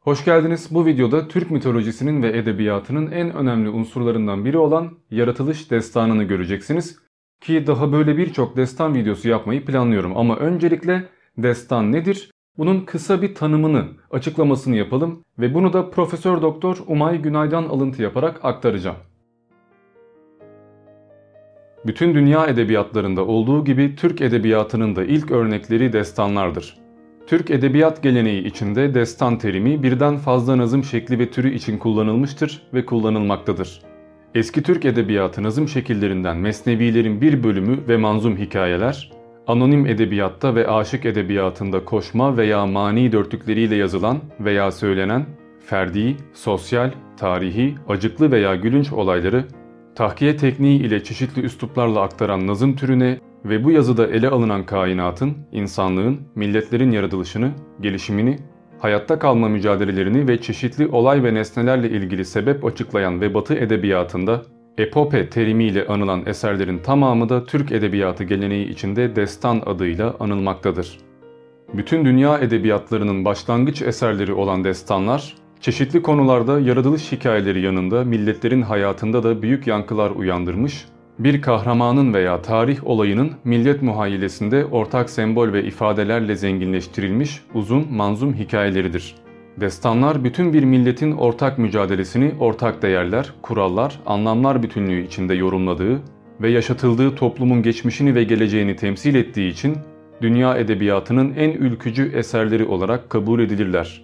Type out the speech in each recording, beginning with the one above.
Hoş geldiniz. Bu videoda Türk mitolojisinin ve edebiyatının en önemli unsurlarından biri olan yaratılış destanını göreceksiniz. Ki daha böyle birçok destan videosu yapmayı planlıyorum ama öncelikle destan nedir? Bunun kısa bir tanımını, açıklamasını yapalım ve bunu da Profesör Doktor Umay Günay'dan alıntı yaparak aktaracağım. Bütün dünya edebiyatlarında olduğu gibi Türk edebiyatının da ilk örnekleri destanlardır. Türk edebiyat geleneği içinde destan terimi birden fazla nazım şekli ve türü için kullanılmıştır ve kullanılmaktadır. Eski Türk edebiyatı nazım şekillerinden mesnevilerin bir bölümü ve manzum hikayeler, anonim edebiyatta ve aşık edebiyatında koşma veya mani dörtlükleriyle yazılan veya söylenen, ferdi, sosyal, tarihi, acıklı veya gülünç olayları, tahkiye tekniği ile çeşitli üsluplarla aktaran nazım türüne ve bu yazıda ele alınan kainatın, insanlığın, milletlerin yaratılışını, gelişimini, hayatta kalma mücadelelerini ve çeşitli olay ve nesnelerle ilgili sebep açıklayan ve Batı edebiyatında epope terimiyle anılan eserlerin tamamı da Türk edebiyatı geleneği içinde destan adıyla anılmaktadır. Bütün dünya edebiyatlarının başlangıç eserleri olan destanlar, çeşitli konularda yaratılış hikayeleri yanında milletlerin hayatında da büyük yankılar uyandırmış bir kahramanın veya tarih olayının millet muhayyilesinde ortak sembol ve ifadelerle zenginleştirilmiş uzun manzum hikayeleridir. Destanlar bütün bir milletin ortak mücadelesini ortak değerler, kurallar, anlamlar bütünlüğü içinde yorumladığı ve yaşatıldığı toplumun geçmişini ve geleceğini temsil ettiği için dünya edebiyatının en ülkücü eserleri olarak kabul edilirler.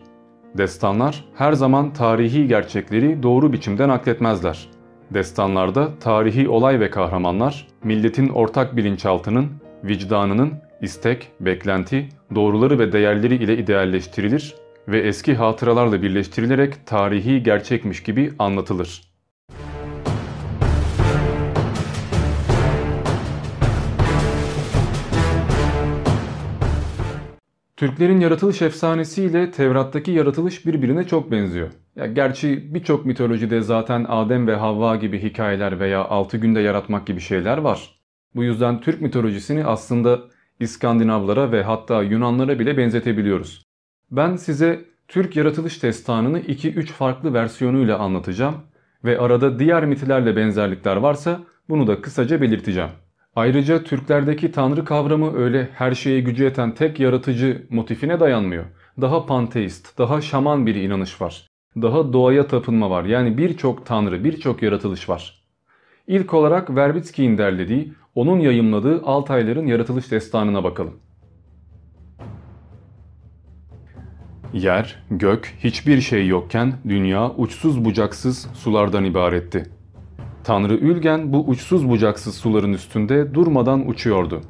Destanlar her zaman tarihi gerçekleri doğru biçimde nakletmezler. Destanlarda tarihi olay ve kahramanlar milletin ortak bilinçaltının, vicdanının, istek, beklenti, doğruları ve değerleri ile idealleştirilir ve eski hatıralarla birleştirilerek tarihi gerçekmiş gibi anlatılır. Türklerin yaratılış efsanesiyle Tevrat'taki yaratılış birbirine çok benziyor. Ya gerçi birçok mitolojide zaten Adem ve Havva gibi hikayeler veya 6 günde yaratmak gibi şeyler var. Bu yüzden Türk mitolojisini aslında İskandinavlara ve hatta Yunanlara bile benzetebiliyoruz. Ben size Türk yaratılış destanını 2-3 farklı versiyonuyla anlatacağım ve arada diğer mitlerle benzerlikler varsa bunu da kısaca belirteceğim. Ayrıca Türklerdeki tanrı kavramı öyle her şeye gücü yeten tek yaratıcı motifine dayanmıyor. Daha panteist, daha şaman bir inanış var. Daha doğaya tapınma var. Yani birçok tanrı, birçok yaratılış var. İlk olarak Verbitski'nin derlediği, onun yayımladığı Altayların yaratılış destanına bakalım. Yer, gök, hiçbir şey yokken dünya uçsuz bucaksız sulardan ibaretti. Tanrı Ülgen bu uçsuz bucaksız suların üstünde durmadan uçuyordu.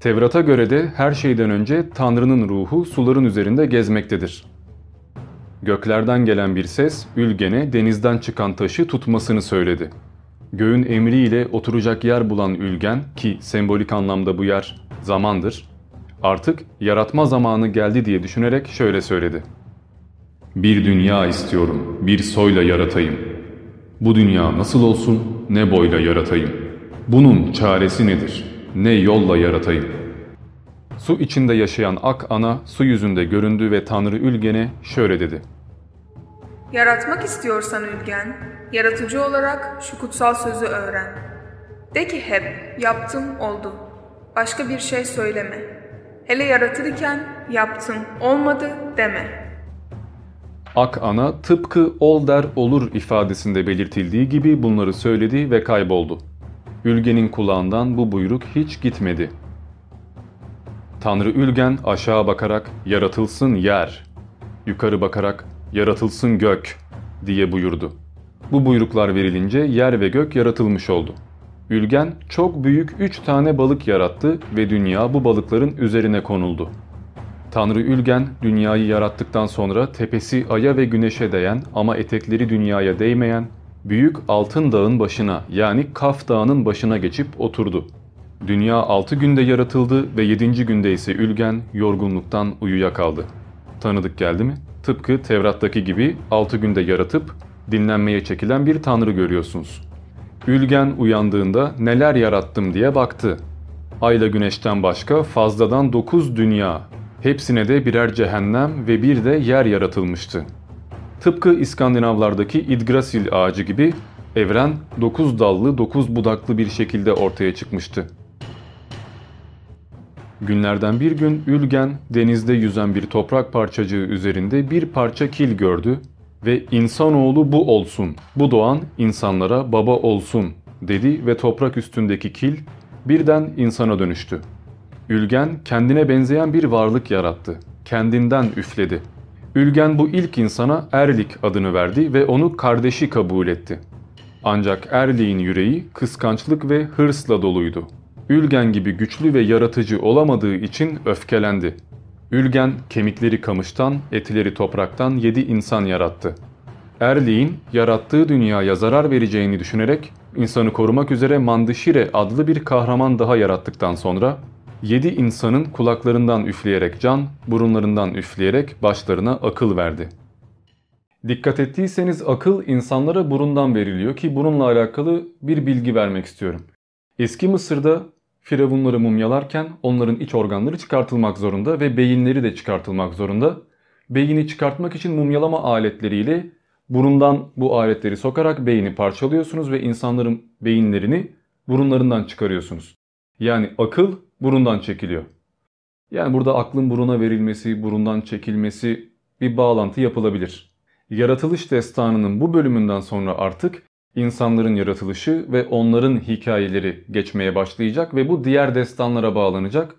Tevrat'a göre de her şeyden önce Tanrı'nın ruhu suların üzerinde gezmektedir. Göklerden gelen bir ses Ülgen'e denizden çıkan taşı tutmasını söyledi. Göğün emriyle oturacak yer bulan Ülgen ki sembolik anlamda bu yer zamandır, artık yaratma zamanı geldi diye düşünerek şöyle söyledi. Bir dünya istiyorum, bir soyla yaratayım.'' Bu dünya nasıl olsun ne boyla yaratayım. Bunun çaresi nedir? Ne yolla yaratayım? Su içinde yaşayan ak ana su yüzünde göründü ve Tanrı Ülgen'e şöyle dedi. Yaratmak istiyorsan Ülgen, yaratıcı olarak şu kutsal sözü öğren. De ki hep, yaptım oldu. Başka bir şey söyleme. Hele yaratırken yaptım olmadı deme.'' Ak ana tıpkı ol der olur ifadesinde belirtildiği gibi bunları söyledi ve kayboldu. Ülgen'in kulağından bu buyruk hiç gitmedi. Tanrı Ülgen aşağı bakarak yaratılsın yer, yukarı bakarak yaratılsın gök diye buyurdu. Bu buyruklar verilince yer ve gök yaratılmış oldu. Ülgen çok büyük üç tane balık yarattı ve dünya bu balıkların üzerine konuldu. Tanrı Ülgen dünyayı yarattıktan sonra tepesi aya ve güneşe değen ama etekleri dünyaya değmeyen büyük altın dağın başına yani Kaf dağının başına geçip oturdu. Dünya 6 günde yaratıldı ve 7. günde ise Ülgen yorgunluktan uyuyakaldı. Tanıdık geldi mi? Tıpkı Tevrat'taki gibi 6 günde yaratıp dinlenmeye çekilen bir tanrı görüyorsunuz. Ülgen uyandığında neler yarattım diye baktı. Ayla güneşten başka fazladan 9 dünya Hepsine de birer cehennem ve bir de yer yaratılmıştı. Tıpkı İskandinavlardaki Yggdrasil ağacı gibi evren dokuz dallı dokuz budaklı bir şekilde ortaya çıkmıştı. Günlerden bir gün Ülgen denizde yüzen bir toprak parçacığı üzerinde bir parça kil gördü ve insanoğlu bu olsun, bu doğan insanlara baba olsun dedi ve toprak üstündeki kil birden insana dönüştü. Ülgen kendine benzeyen bir varlık yarattı. Kendinden üfledi. Ülgen bu ilk insana Erlik adını verdi ve onu kardeşi kabul etti. Ancak Erlik'in yüreği kıskançlık ve hırsla doluydu. Ülgen gibi güçlü ve yaratıcı olamadığı için öfkelendi. Ülgen kemikleri kamıştan, etleri topraktan yedi insan yarattı. Erlik'in yarattığı dünyaya zarar vereceğini düşünerek insanı korumak üzere Mandişire adlı bir kahraman daha yarattıktan sonra yedi insanın kulaklarından üfleyerek can, burunlarından üfleyerek başlarına akıl verdi. Dikkat ettiyseniz akıl insanlara burundan veriliyor ki bununla alakalı bir bilgi vermek istiyorum. Eski Mısır'da firavunları mumyalarken onların iç organları çıkartılmak zorunda ve beyinleri de çıkartılmak zorunda. Beyni çıkartmak için mumyalama aletleriyle burundan bu aletleri sokarak beyni parçalıyorsunuz ve insanların beyinlerini burunlarından çıkarıyorsunuz. Yani akıl burundan çekiliyor. Yani burada aklın buruna verilmesi, burundan çekilmesi bir bağlantı yapılabilir. Yaratılış destanının bu bölümünden sonra artık insanların yaratılışı ve onların hikayeleri geçmeye başlayacak ve bu diğer destanlara bağlanacak.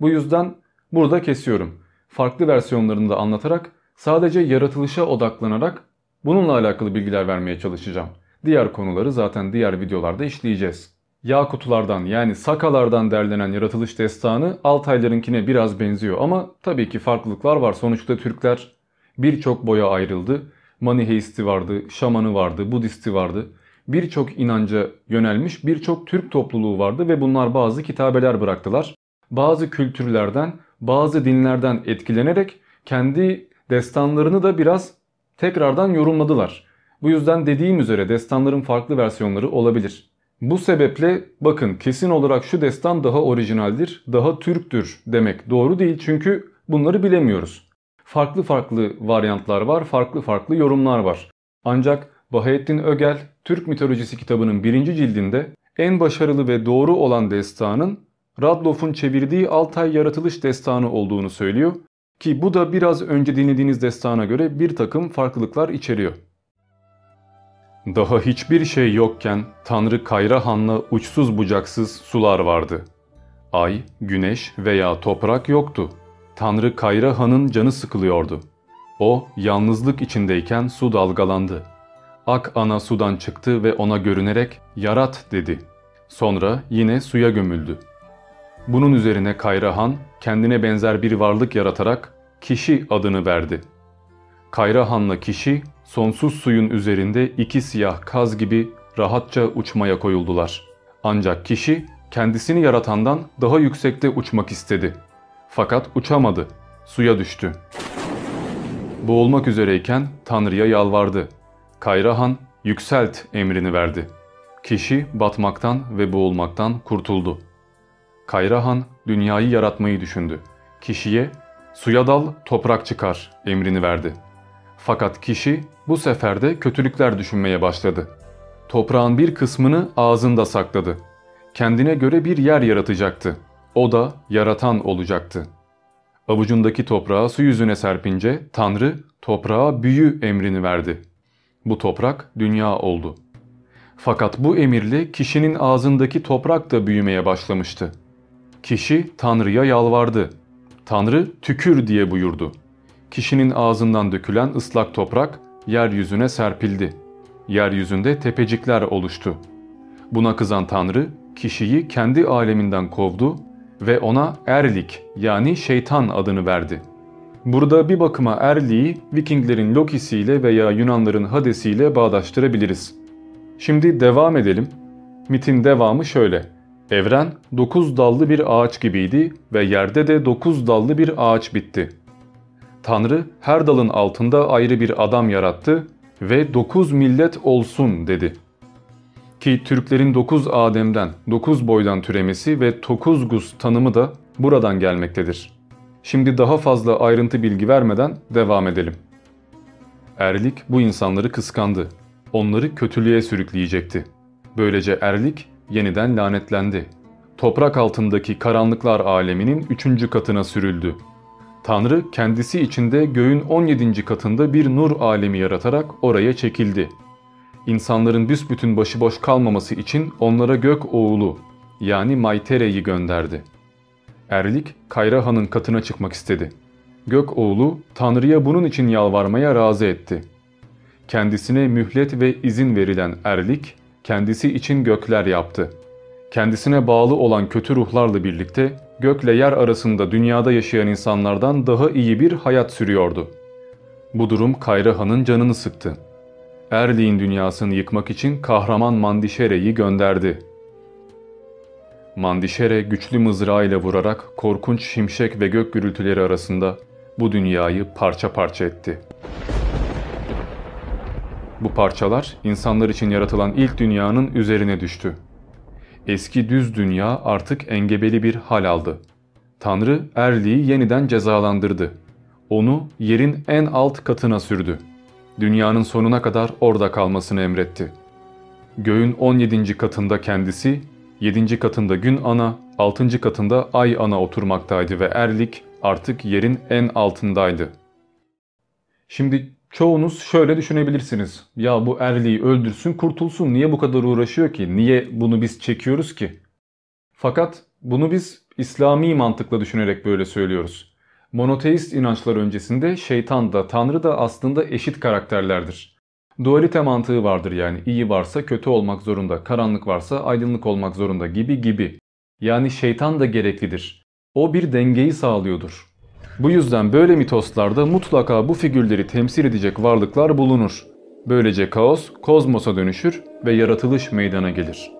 Bu yüzden burada kesiyorum. Farklı versiyonlarını da anlatarak sadece yaratılışa odaklanarak bununla alakalı bilgiler vermeye çalışacağım. Diğer konuları zaten diğer videolarda işleyeceğiz. Yakutulardan yani Sakalardan derlenen yaratılış destanı Altaylarınkine biraz benziyor ama tabii ki farklılıklar var. Sonuçta Türkler birçok boya ayrıldı. Maniheisti vardı, Şamanı vardı, Budisti vardı. Birçok inanca yönelmiş birçok Türk topluluğu vardı ve bunlar bazı kitabeler bıraktılar. Bazı kültürlerden, bazı dinlerden etkilenerek kendi destanlarını da biraz tekrardan yorumladılar. Bu yüzden dediğim üzere destanların farklı versiyonları olabilir. Bu sebeple bakın kesin olarak şu destan daha orijinaldir, daha Türktür demek doğru değil çünkü bunları bilemiyoruz. Farklı farklı varyantlar var, farklı farklı yorumlar var. Ancak Bahattin Ögel Türk mitolojisi kitabının birinci cildinde en başarılı ve doğru olan destanın Radloff'un çevirdiği Altay Yaratılış Destanı olduğunu söylüyor ki bu da biraz önce dinlediğiniz destana göre bir takım farklılıklar içeriyor. Daha hiçbir şey yokken Tanrı Kayra Han'la uçsuz bucaksız sular vardı. Ay, güneş veya toprak yoktu. Tanrı Kayra Han'ın canı sıkılıyordu. O yalnızlık içindeyken su dalgalandı. Ak ana sudan çıktı ve ona görünerek yarat dedi. Sonra yine suya gömüldü. Bunun üzerine Kayrahan kendine benzer bir varlık yaratarak kişi adını verdi. Kayrahan'la kişi sonsuz suyun üzerinde iki siyah kaz gibi rahatça uçmaya koyuldular. Ancak kişi kendisini yaratandan daha yüksekte uçmak istedi. Fakat uçamadı. Suya düştü. Boğulmak üzereyken Tanrı'ya yalvardı. Kayrahan yükselt emrini verdi. Kişi batmaktan ve boğulmaktan kurtuldu. Kayrahan dünyayı yaratmayı düşündü. Kişiye suya dal toprak çıkar emrini verdi. Fakat kişi bu sefer de kötülükler düşünmeye başladı. Toprağın bir kısmını ağzında sakladı. Kendine göre bir yer yaratacaktı. O da yaratan olacaktı. Avucundaki toprağı su yüzüne serpince Tanrı toprağa büyü emrini verdi. Bu toprak dünya oldu. Fakat bu emirle kişinin ağzındaki toprak da büyümeye başlamıştı. Kişi Tanrı'ya yalvardı. Tanrı tükür diye buyurdu. Kişinin ağzından dökülen ıslak toprak yeryüzüne serpildi. Yeryüzünde tepecikler oluştu. Buna kızan Tanrı kişiyi kendi aleminden kovdu ve ona Erlik yani şeytan adını verdi. Burada bir bakıma Erlik'i Vikinglerin Loki'siyle veya Yunanların Hades'iyle bağdaştırabiliriz. Şimdi devam edelim. Mitin devamı şöyle. Evren dokuz dallı bir ağaç gibiydi ve yerde de dokuz dallı bir ağaç bitti. Tanrı her dalın altında ayrı bir adam yarattı ve dokuz millet olsun dedi. Ki Türklerin dokuz Adem'den, dokuz boydan türemesi ve tokuzgus tanımı da buradan gelmektedir. Şimdi daha fazla ayrıntı bilgi vermeden devam edelim. Erlik bu insanları kıskandı. Onları kötülüğe sürükleyecekti. Böylece Erlik yeniden lanetlendi. Toprak altındaki karanlıklar aleminin üçüncü katına sürüldü. Tanrı kendisi içinde göğün 17. katında bir nur alemi yaratarak oraya çekildi. İnsanların büsbütün başıboş kalmaması için onlara gök oğulu yani Maytere'yi gönderdi. Erlik Kayra Han'ın katına çıkmak istedi. Gök oğlu Tanrı'ya bunun için yalvarmaya razı etti. Kendisine mühlet ve izin verilen Erlik kendisi için gökler yaptı. Kendisine bağlı olan kötü ruhlarla birlikte gökle yer arasında dünyada yaşayan insanlardan daha iyi bir hayat sürüyordu. Bu durum Kayra Han'ın canını sıktı. Erlik'in dünyasını yıkmak için kahraman Mandişere'yi gönderdi. Mandişere güçlü mızrağıyla vurarak korkunç şimşek ve gök gürültüleri arasında bu dünyayı parça parça etti. Bu parçalar insanlar için yaratılan ilk dünyanın üzerine düştü. Eski düz dünya artık engebeli bir hal aldı. Tanrı Erli'yi yeniden cezalandırdı. Onu yerin en alt katına sürdü. Dünyanın sonuna kadar orada kalmasını emretti. Göğün 17. katında kendisi, 7. katında gün ana, 6. katında ay ana oturmaktaydı ve Erlik artık yerin en altındaydı. Şimdi çoğunuz şöyle düşünebilirsiniz. Ya bu Erli'yi öldürsün kurtulsun niye bu kadar uğraşıyor ki? Niye bunu biz çekiyoruz ki? Fakat bunu biz İslami mantıkla düşünerek böyle söylüyoruz. Monoteist inançlar öncesinde şeytan da tanrı da aslında eşit karakterlerdir. Dualite mantığı vardır yani iyi varsa kötü olmak zorunda, karanlık varsa aydınlık olmak zorunda gibi gibi. Yani şeytan da gereklidir. O bir dengeyi sağlıyordur. Bu yüzden böyle mitoslarda mutlaka bu figürleri temsil edecek varlıklar bulunur. Böylece kaos kozmosa dönüşür ve yaratılış meydana gelir.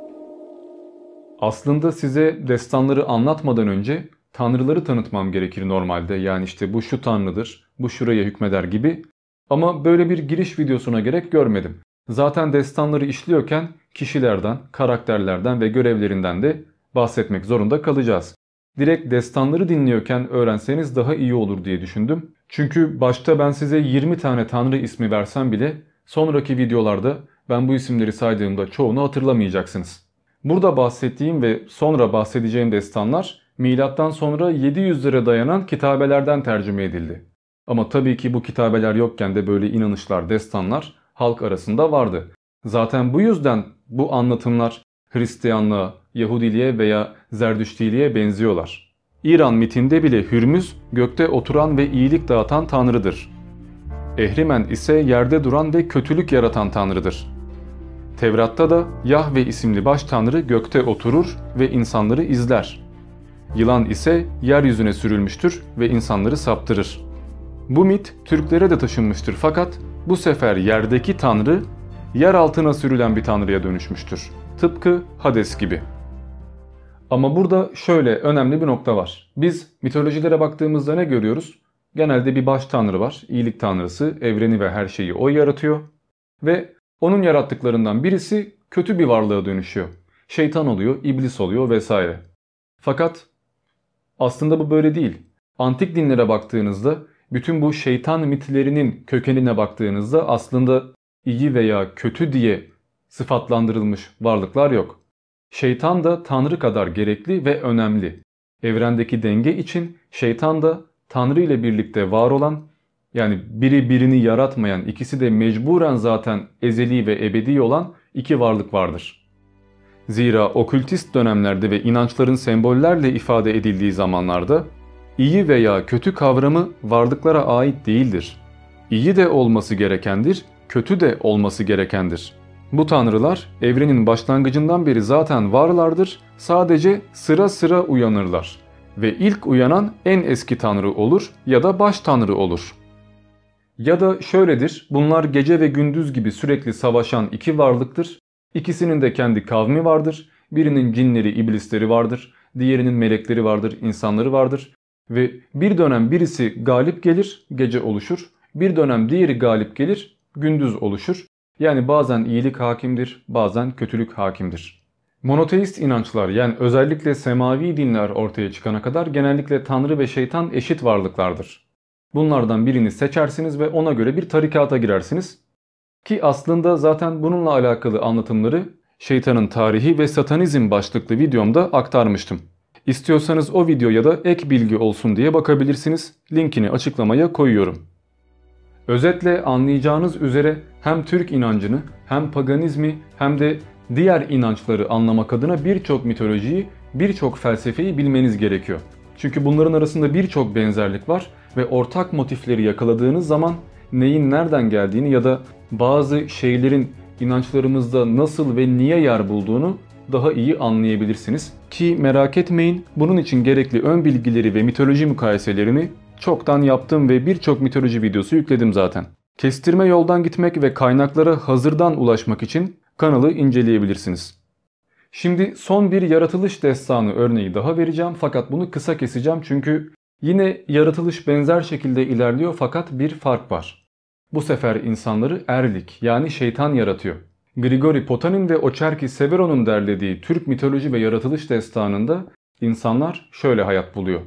Aslında size destanları anlatmadan önce tanrıları tanıtmam gerekir normalde. Yani işte bu şu tanrıdır, bu şuraya hükmeder gibi. Ama böyle bir giriş videosuna gerek görmedim. Zaten destanları işliyorken kişilerden, karakterlerden ve görevlerinden de bahsetmek zorunda kalacağız. Direkt destanları dinliyorken öğrenseniz daha iyi olur diye düşündüm. Çünkü başta ben size 20 tane tanrı ismi versem bile sonraki videolarda ben bu isimleri saydığımda çoğunu hatırlamayacaksınız. Burada bahsettiğim ve sonra bahsedeceğim destanlar milattan sonra 700'lere dayanan kitabelerden tercüme edildi. Ama tabii ki bu kitabeler yokken de böyle inanışlar, destanlar halk arasında vardı. Zaten bu yüzden bu anlatımlar Hristiyanlığa, Yahudiliğe veya Zerdüştiliğe benziyorlar. İran mitinde bile Hürmüz gökte oturan ve iyilik dağıtan tanrıdır. Ehrimen ise yerde duran ve kötülük yaratan tanrıdır. Tevrat'ta da Yahve isimli baş tanrı gökte oturur ve insanları izler. Yılan ise yeryüzüne sürülmüştür ve insanları saptırır. Bu mit Türklere de taşınmıştır fakat bu sefer yerdeki tanrı yer altına sürülen bir tanrıya dönüşmüştür. Tıpkı Hades gibi. Ama burada şöyle önemli bir nokta var. Biz mitolojilere baktığımızda ne görüyoruz? Genelde bir baş tanrı var. İyilik tanrısı, evreni ve her şeyi o yaratıyor. Ve onun yarattıklarından birisi kötü bir varlığa dönüşüyor. Şeytan oluyor, iblis oluyor vesaire. Fakat aslında bu böyle değil. Antik dinlere baktığınızda bütün bu şeytan mitlerinin kökenine baktığınızda aslında iyi veya kötü diye sıfatlandırılmış varlıklar yok. Şeytan da Tanrı kadar gerekli ve önemli. Evrendeki denge için şeytan da Tanrı ile birlikte var olan yani biri birini yaratmayan ikisi de mecburen zaten ezeli ve ebedi olan iki varlık vardır. Zira okültist dönemlerde ve inançların sembollerle ifade edildiği zamanlarda iyi veya kötü kavramı varlıklara ait değildir. İyi de olması gerekendir, kötü de olması gerekendir. Bu tanrılar evrenin başlangıcından beri zaten varlardır, sadece sıra sıra uyanırlar. Ve ilk uyanan en eski tanrı olur ya da baş tanrı olur. Ya da şöyledir, bunlar gece ve gündüz gibi sürekli savaşan iki varlıktır. İkisinin de kendi kavmi vardır. Birinin cinleri, iblisleri vardır. Diğerinin melekleri vardır, insanları vardır. Ve bir dönem birisi galip gelir, gece oluşur. Bir dönem diğeri galip gelir, gündüz oluşur. Yani bazen iyilik hakimdir, bazen kötülük hakimdir. Monoteist inançlar yani özellikle semavi dinler ortaya çıkana kadar genellikle tanrı ve şeytan eşit varlıklardır. Bunlardan birini seçersiniz ve ona göre bir tarikata girersiniz. Ki aslında zaten bununla alakalı anlatımları Şeytanın Tarihi ve Satanizm başlıklı videomda aktarmıştım. İstiyorsanız o videoya da ek bilgi olsun diye bakabilirsiniz. Linkini açıklamaya koyuyorum. Özetle anlayacağınız üzere hem Türk inancını hem paganizmi hem de diğer inançları anlamak adına birçok mitolojiyi, birçok felsefeyi bilmeniz gerekiyor. Çünkü bunların arasında birçok benzerlik var ve ortak motifleri yakaladığınız zaman neyin nereden geldiğini ya da bazı şeylerin inançlarımızda nasıl ve niye yer bulduğunu daha iyi anlayabilirsiniz. Ki merak etmeyin bunun için gerekli ön bilgileri ve mitoloji mukayeselerini çoktan yaptım ve birçok mitoloji videosu yükledim zaten. Kestirme yoldan gitmek ve kaynaklara hazırdan ulaşmak için kanalı inceleyebilirsiniz. Şimdi son bir yaratılış destanı örneği daha vereceğim fakat bunu kısa keseceğim çünkü yine yaratılış benzer şekilde ilerliyor fakat bir fark var. Bu sefer insanları erlik yani şeytan yaratıyor. Grigori Potanin ve Oçerki Severo'nun derlediği Türk mitoloji ve yaratılış destanında insanlar şöyle hayat buluyor.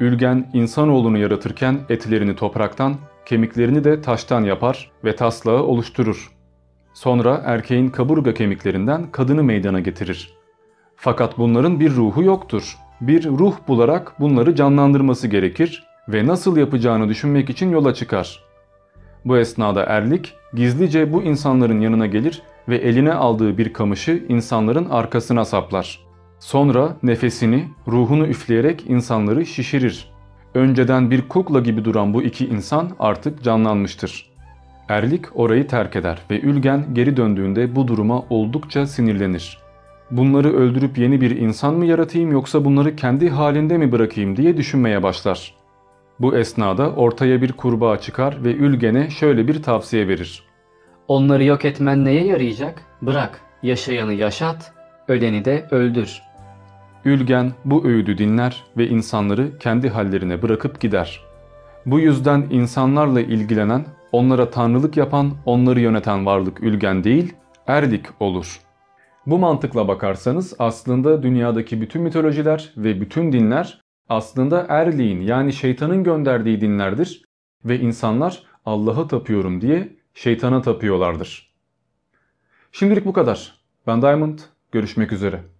Ülgen insanoğlunu yaratırken etlerini topraktan, kemiklerini de taştan yapar ve taslağı oluşturur. Sonra erkeğin kaburga kemiklerinden kadını meydana getirir. Fakat bunların bir ruhu yoktur. Bir ruh bularak bunları canlandırması gerekir ve nasıl yapacağını düşünmek için yola çıkar. Bu esnada erlik gizlice bu insanların yanına gelir ve eline aldığı bir kamışı insanların arkasına saplar. Sonra nefesini, ruhunu üfleyerek insanları şişirir. Önceden bir kukla gibi duran bu iki insan artık canlanmıştır. Erlik orayı terk eder ve Ülgen geri döndüğünde bu duruma oldukça sinirlenir. Bunları öldürüp yeni bir insan mı yaratayım yoksa bunları kendi halinde mi bırakayım diye düşünmeye başlar. Bu esnada ortaya bir kurbağa çıkar ve Ülgen'e şöyle bir tavsiye verir. Onları yok etmen neye yarayacak? Bırak, yaşayanı yaşat, öleni de öldür. Ülgen bu öğüdü dinler ve insanları kendi hallerine bırakıp gider. Bu yüzden insanlarla ilgilenen, onlara tanrılık yapan, onları yöneten varlık Ülgen değil, Erlik olur. Bu mantıkla bakarsanız aslında dünyadaki bütün mitolojiler ve bütün dinler aslında Erlik'in yani şeytanın gönderdiği dinlerdir ve insanlar Allah'a tapıyorum diye şeytana tapıyorlardır. Şimdilik bu kadar. Ben Diamond, görüşmek üzere.